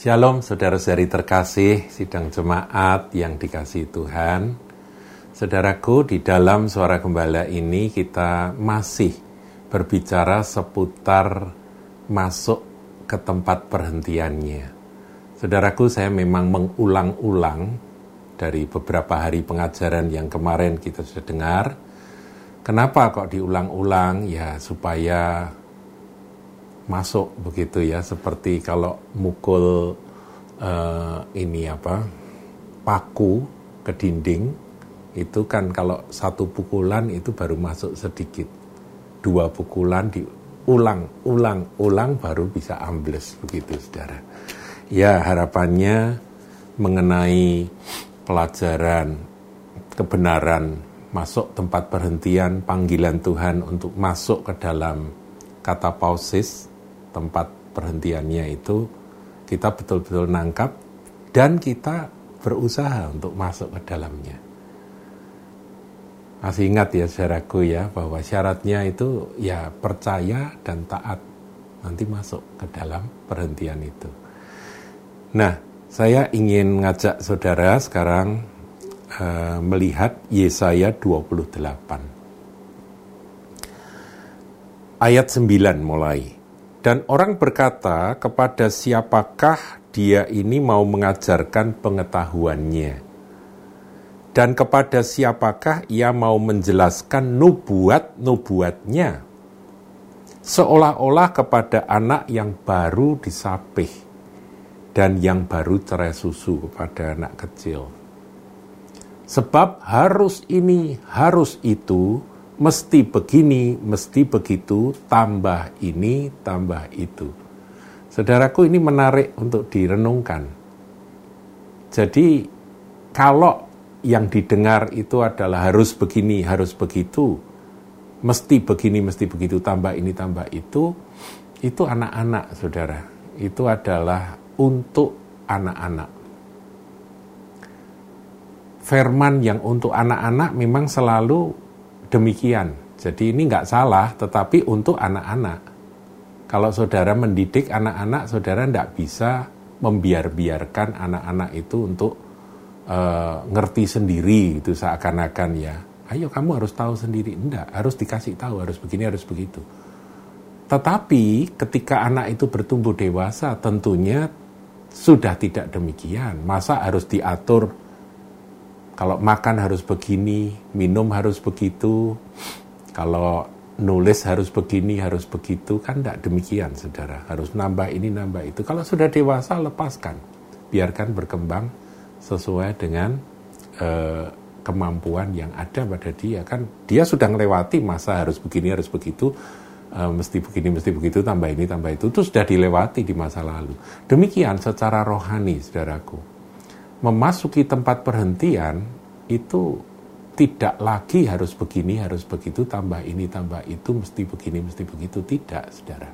Shalom saudara-saudari terkasih, sidang jemaat yang dikasih Tuhan. Saudaraku, di dalam suara gembala ini kita masih berbicara seputar masuk ke tempat perhentiannya. Saudaraku, saya memang mengulang-ulang dari beberapa hari pengajaran yang kemarin kita sudah dengar. Kenapa kok diulang-ulang? Ya, supaya masuk begitu ya seperti kalau mukul uh, ini apa paku ke dinding itu kan kalau satu pukulan itu baru masuk sedikit. Dua pukulan diulang ulang ulang baru bisa ambles begitu saudara. Ya harapannya mengenai pelajaran kebenaran masuk tempat perhentian panggilan Tuhan untuk masuk ke dalam kata pausis tempat perhentiannya itu kita betul-betul nangkap dan kita berusaha untuk masuk ke dalamnya. Masih ingat ya saudaraku ya bahwa syaratnya itu ya percaya dan taat nanti masuk ke dalam perhentian itu. Nah, saya ingin ngajak saudara sekarang uh, melihat Yesaya 28. Ayat 9 mulai. Dan orang berkata kepada siapakah dia ini mau mengajarkan pengetahuannya? Dan kepada siapakah ia mau menjelaskan nubuat-nubuatnya? Seolah-olah kepada anak yang baru disapih dan yang baru cerai susu kepada anak kecil. Sebab harus ini, harus itu, mesti begini, mesti begitu, tambah ini, tambah itu. Saudaraku ini menarik untuk direnungkan. Jadi kalau yang didengar itu adalah harus begini, harus begitu, mesti begini, mesti begitu, tambah ini, tambah itu, itu anak-anak, saudara. Itu adalah untuk anak-anak. Firman yang untuk anak-anak memang selalu demikian. Jadi ini nggak salah, tetapi untuk anak-anak. Kalau saudara mendidik anak-anak, saudara nggak bisa membiar-biarkan anak-anak itu untuk uh, ngerti sendiri itu seakan-akan ya. Ayo kamu harus tahu sendiri. Enggak, harus dikasih tahu, harus begini, harus begitu. Tetapi ketika anak itu bertumbuh dewasa, tentunya sudah tidak demikian. Masa harus diatur kalau makan harus begini, minum harus begitu, kalau nulis harus begini, harus begitu, kan tidak demikian, saudara. Harus nambah ini, nambah itu. Kalau sudah dewasa, lepaskan. Biarkan berkembang sesuai dengan uh, kemampuan yang ada pada dia. Kan dia sudah melewati masa harus begini, harus begitu, uh, mesti begini, mesti begitu, tambah ini, tambah itu. Itu sudah dilewati di masa lalu. Demikian secara rohani, saudaraku memasuki tempat perhentian itu tidak lagi harus begini, harus begitu, tambah ini, tambah itu, mesti begini, mesti begitu. Tidak, saudara.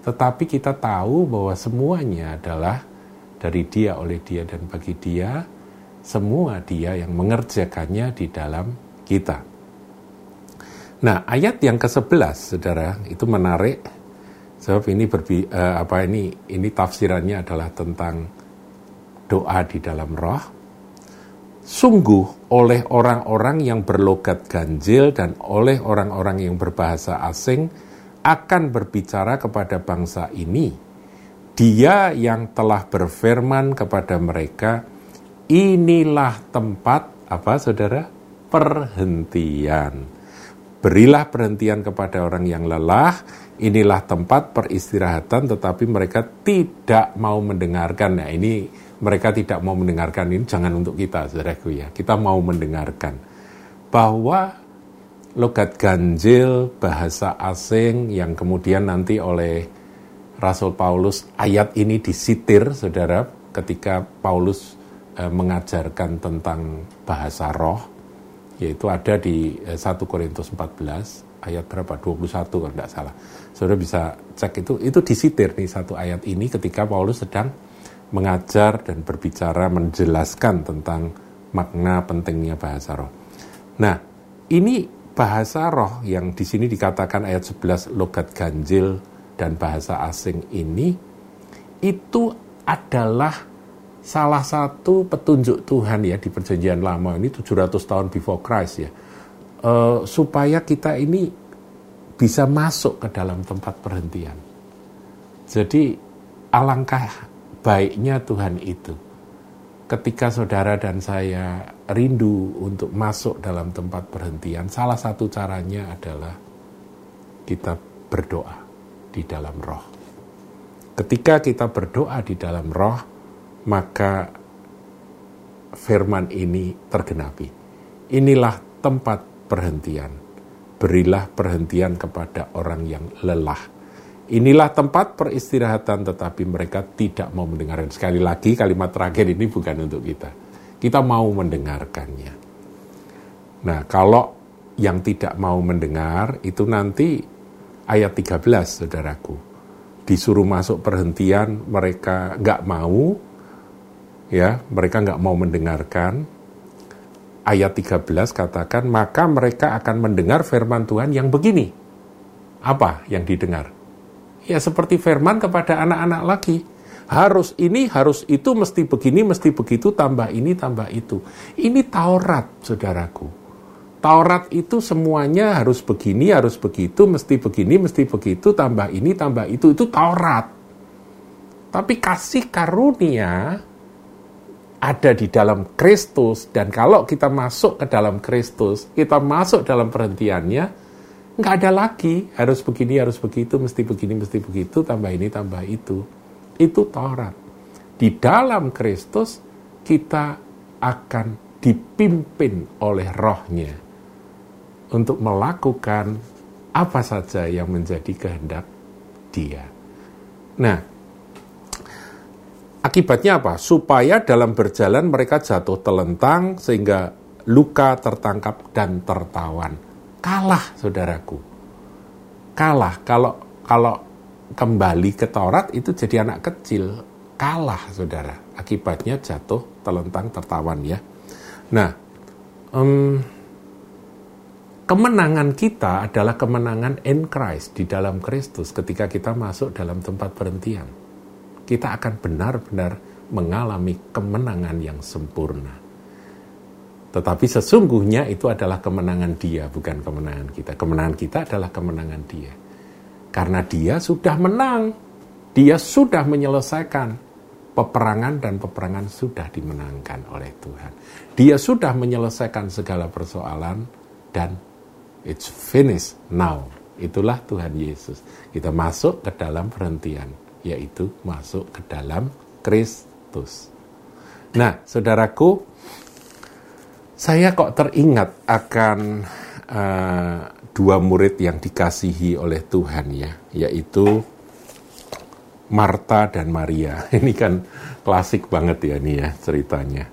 Tetapi kita tahu bahwa semuanya adalah dari dia, oleh dia, dan bagi dia, semua dia yang mengerjakannya di dalam kita. Nah, ayat yang ke-11, saudara, itu menarik. Sebab ini berbi, uh, apa ini ini tafsirannya adalah tentang doa di dalam roh, sungguh oleh orang-orang yang berlogat ganjil dan oleh orang-orang yang berbahasa asing akan berbicara kepada bangsa ini. Dia yang telah berfirman kepada mereka, inilah tempat apa saudara? Perhentian. Berilah perhentian kepada orang yang lelah, inilah tempat peristirahatan tetapi mereka tidak mau mendengarkan. Nah ini mereka tidak mau mendengarkan ini jangan untuk kita, saudaraku ya. Kita mau mendengarkan bahwa logat ganjil, bahasa asing yang kemudian nanti oleh Rasul Paulus ayat ini disitir, saudara, ketika Paulus e, mengajarkan tentang bahasa roh, yaitu ada di e, 1 Korintus 14 ayat berapa 21 kalau tidak salah. Saudara bisa cek itu itu disitir nih satu ayat ini ketika Paulus sedang mengajar dan berbicara menjelaskan tentang makna pentingnya bahasa roh. Nah, ini bahasa roh yang di sini dikatakan ayat 11 logat ganjil dan bahasa asing ini itu adalah salah satu petunjuk Tuhan ya di perjanjian lama ini 700 tahun before Christ ya. Uh, supaya kita ini bisa masuk ke dalam tempat perhentian. Jadi alangkah baiknya Tuhan itu. Ketika saudara dan saya rindu untuk masuk dalam tempat perhentian, salah satu caranya adalah kita berdoa di dalam roh. Ketika kita berdoa di dalam roh, maka firman ini tergenapi. Inilah tempat perhentian. Berilah perhentian kepada orang yang lelah Inilah tempat peristirahatan tetapi mereka tidak mau mendengarkan. Sekali lagi kalimat terakhir ini bukan untuk kita. Kita mau mendengarkannya. Nah kalau yang tidak mau mendengar itu nanti ayat 13 saudaraku. Disuruh masuk perhentian mereka nggak mau, ya mereka nggak mau mendengarkan. Ayat 13 katakan, maka mereka akan mendengar firman Tuhan yang begini. Apa yang didengar? Ya seperti firman kepada anak-anak lagi. Harus ini, harus itu, mesti begini, mesti begitu, tambah ini, tambah itu. Ini Taurat, saudaraku. Taurat itu semuanya harus begini, harus begitu, mesti begini, mesti begitu, tambah ini, tambah itu. Itu Taurat. Tapi kasih karunia ada di dalam Kristus dan kalau kita masuk ke dalam Kristus, kita masuk dalam perhentiannya, nggak ada lagi. Harus begini harus begitu mesti begini mesti begitu tambah ini tambah itu. Itu Taurat. Di dalam Kristus kita akan dipimpin oleh rohnya untuk melakukan apa saja yang menjadi kehendak dia. Nah akibatnya apa? Supaya dalam berjalan mereka jatuh telentang sehingga luka tertangkap dan tertawan. Kalah saudaraku. Kalah. Kalau kalau kembali ke Taurat itu jadi anak kecil. Kalah saudara. Akibatnya jatuh telentang tertawan ya. Nah um, kemenangan kita adalah kemenangan in Christ di dalam Kristus ketika kita masuk dalam tempat berhentian kita akan benar-benar mengalami kemenangan yang sempurna tetapi sesungguhnya itu adalah kemenangan dia, bukan kemenangan kita. Kemenangan kita adalah kemenangan dia. Karena dia sudah menang. Dia sudah menyelesaikan peperangan dan peperangan sudah dimenangkan oleh Tuhan. Dia sudah menyelesaikan segala persoalan dan it's finished now. Itulah Tuhan Yesus. Kita masuk ke dalam perhentian, yaitu masuk ke dalam Kristus. Nah, saudaraku, saya kok teringat akan uh, dua murid yang dikasihi oleh Tuhan ya, yaitu Marta dan Maria. Ini kan klasik banget ya ini ya ceritanya.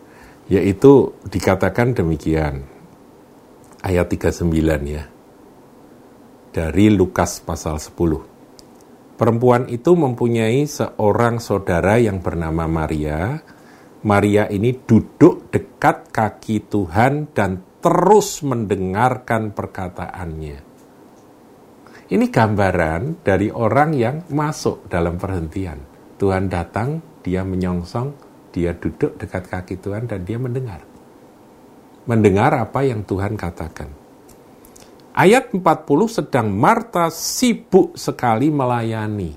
Yaitu dikatakan demikian. Ayat 39 ya. Dari Lukas pasal 10. Perempuan itu mempunyai seorang saudara yang bernama Maria, Maria ini duduk dekat kaki Tuhan dan terus mendengarkan perkataannya. Ini gambaran dari orang yang masuk dalam perhentian. Tuhan datang, dia menyongsong, dia duduk dekat kaki Tuhan dan dia mendengar. Mendengar apa yang Tuhan katakan. Ayat 40 sedang Marta sibuk sekali melayani.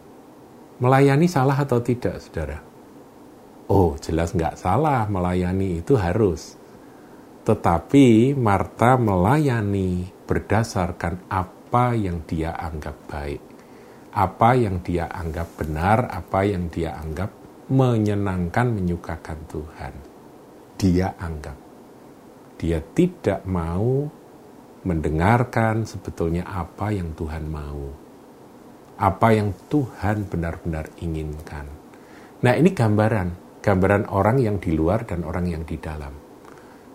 Melayani salah atau tidak, saudara? Oh, jelas nggak salah melayani itu harus. Tetapi Marta melayani berdasarkan apa yang dia anggap baik. Apa yang dia anggap benar, apa yang dia anggap menyenangkan, menyukakan Tuhan. Dia anggap. Dia tidak mau mendengarkan sebetulnya apa yang Tuhan mau. Apa yang Tuhan benar-benar inginkan. Nah ini gambaran gambaran orang yang di luar dan orang yang di dalam.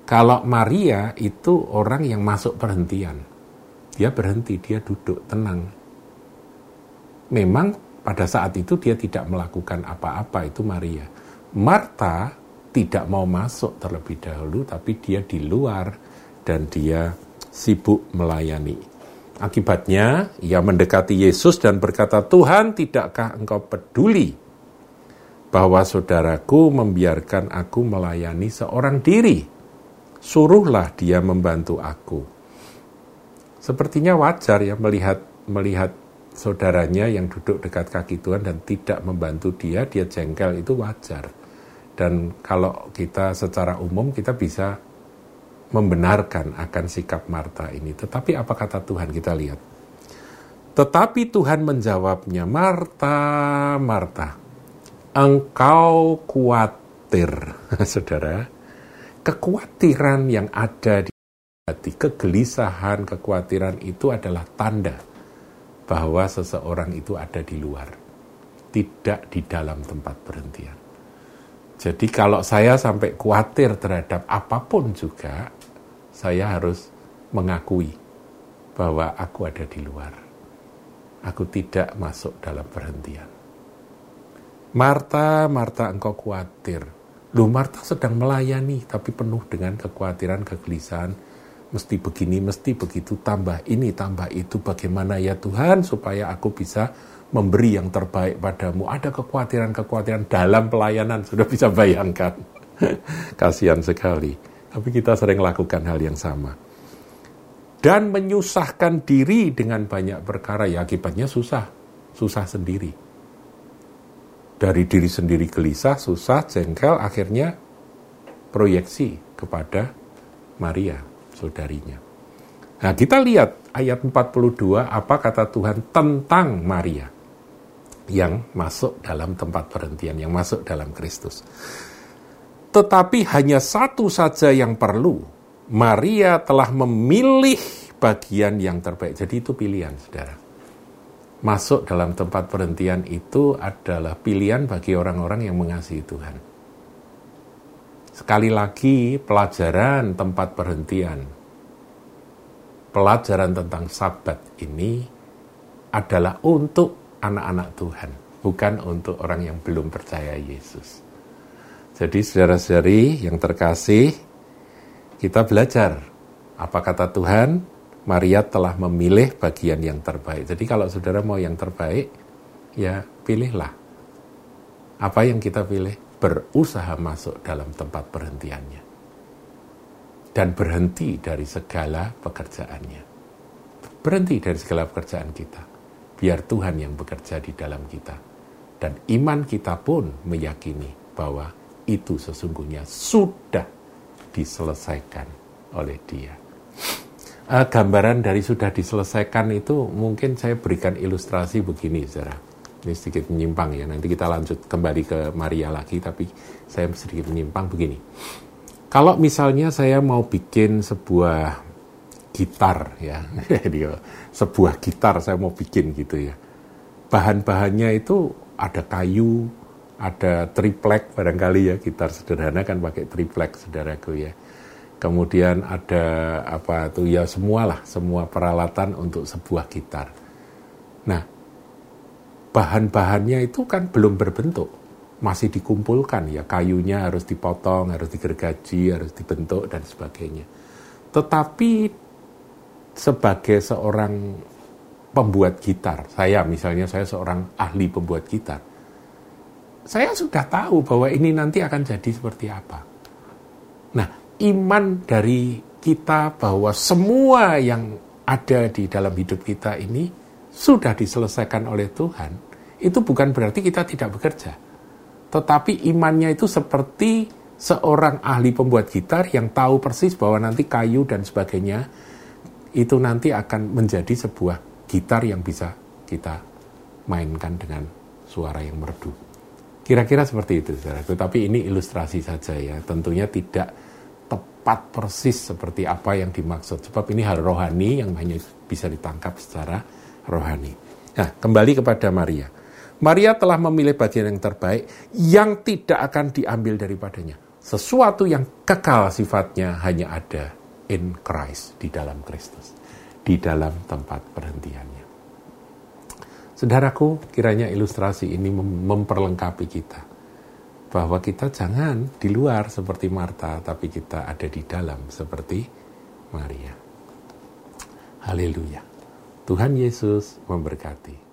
Kalau Maria itu orang yang masuk perhentian. Dia berhenti, dia duduk tenang. Memang pada saat itu dia tidak melakukan apa-apa itu Maria. Marta tidak mau masuk terlebih dahulu tapi dia di luar dan dia sibuk melayani. Akibatnya ia mendekati Yesus dan berkata, "Tuhan, tidakkah engkau peduli bahwa saudaraku membiarkan aku melayani seorang diri. Suruhlah dia membantu aku. Sepertinya wajar ya melihat melihat saudaranya yang duduk dekat kaki Tuhan dan tidak membantu dia, dia jengkel itu wajar. Dan kalau kita secara umum kita bisa membenarkan akan sikap Marta ini. Tetapi apa kata Tuhan? Kita lihat. Tetapi Tuhan menjawabnya, Marta, Marta, engkau khawatir, saudara. Kekhawatiran yang ada di hati, kegelisahan, kekhawatiran itu adalah tanda bahwa seseorang itu ada di luar, tidak di dalam tempat berhentian. Jadi kalau saya sampai khawatir terhadap apa pun juga, saya harus mengakui bahwa aku ada di luar. Aku tidak masuk dalam perhentian. Marta, Marta engkau khawatir. Loh Marta sedang melayani tapi penuh dengan kekhawatiran, kegelisahan. Mesti begini, mesti begitu, tambah ini, tambah itu. Bagaimana ya Tuhan supaya aku bisa memberi yang terbaik padamu. Ada kekhawatiran-kekhawatiran dalam pelayanan, sudah bisa bayangkan. Kasihan sekali. Tapi kita sering lakukan hal yang sama. Dan menyusahkan diri dengan banyak perkara, ya akibatnya susah. Susah sendiri. Dari diri sendiri gelisah, susah, jengkel, akhirnya proyeksi kepada Maria, saudarinya. Nah kita lihat ayat 42 apa kata Tuhan tentang Maria yang masuk dalam tempat perhentian, yang masuk dalam Kristus. Tetapi hanya satu saja yang perlu. Maria telah memilih bagian yang terbaik. Jadi itu pilihan, saudara. Masuk dalam tempat perhentian itu adalah pilihan bagi orang-orang yang mengasihi Tuhan. Sekali lagi, pelajaran tempat perhentian, pelajaran tentang Sabat ini adalah untuk anak-anak Tuhan, bukan untuk orang yang belum percaya Yesus. Jadi saudara-saudari yang terkasih, kita belajar apa kata Tuhan, Maria telah memilih bagian yang terbaik. Jadi kalau saudara mau yang terbaik, ya pilihlah. Apa yang kita pilih? Berusaha masuk dalam tempat perhentiannya. Dan berhenti dari segala pekerjaannya. Berhenti dari segala pekerjaan kita biar Tuhan yang bekerja di dalam kita. Dan iman kita pun meyakini bahwa itu sesungguhnya sudah diselesaikan oleh dia. Uh, gambaran dari sudah diselesaikan itu mungkin saya berikan ilustrasi begini, saudara. Ini sedikit menyimpang ya, nanti kita lanjut kembali ke Maria lagi, tapi saya sedikit menyimpang begini. Kalau misalnya saya mau bikin sebuah gitar ya sebuah gitar saya mau bikin gitu ya bahan-bahannya itu ada kayu ada triplek barangkali ya gitar sederhana kan pakai triplek saudaraku ya. Kemudian ada apa tuh ya semualah semua peralatan untuk sebuah gitar. Nah bahan-bahannya itu kan belum berbentuk masih dikumpulkan ya kayunya harus dipotong harus digergaji harus dibentuk dan sebagainya tetapi sebagai seorang pembuat gitar, saya misalnya saya seorang ahli pembuat gitar, saya sudah tahu bahwa ini nanti akan jadi seperti apa. Nah, iman dari kita bahwa semua yang ada di dalam hidup kita ini sudah diselesaikan oleh Tuhan, itu bukan berarti kita tidak bekerja. Tetapi imannya itu seperti seorang ahli pembuat gitar yang tahu persis bahwa nanti kayu dan sebagainya itu nanti akan menjadi sebuah gitar yang bisa kita mainkan dengan suara yang merdu. Kira-kira seperti itu, saudara. Tetapi ini ilustrasi saja ya. Tentunya tidak tepat persis seperti apa yang dimaksud. Sebab ini hal rohani yang hanya bisa ditangkap secara rohani. Nah, kembali kepada Maria. Maria telah memilih bagian yang terbaik yang tidak akan diambil daripadanya. Sesuatu yang kekal sifatnya hanya ada in Christ, di dalam Kristus, di dalam tempat perhentiannya. Saudaraku, kiranya ilustrasi ini memperlengkapi kita. Bahwa kita jangan di luar seperti Marta, tapi kita ada di dalam seperti Maria. Haleluya. Tuhan Yesus memberkati.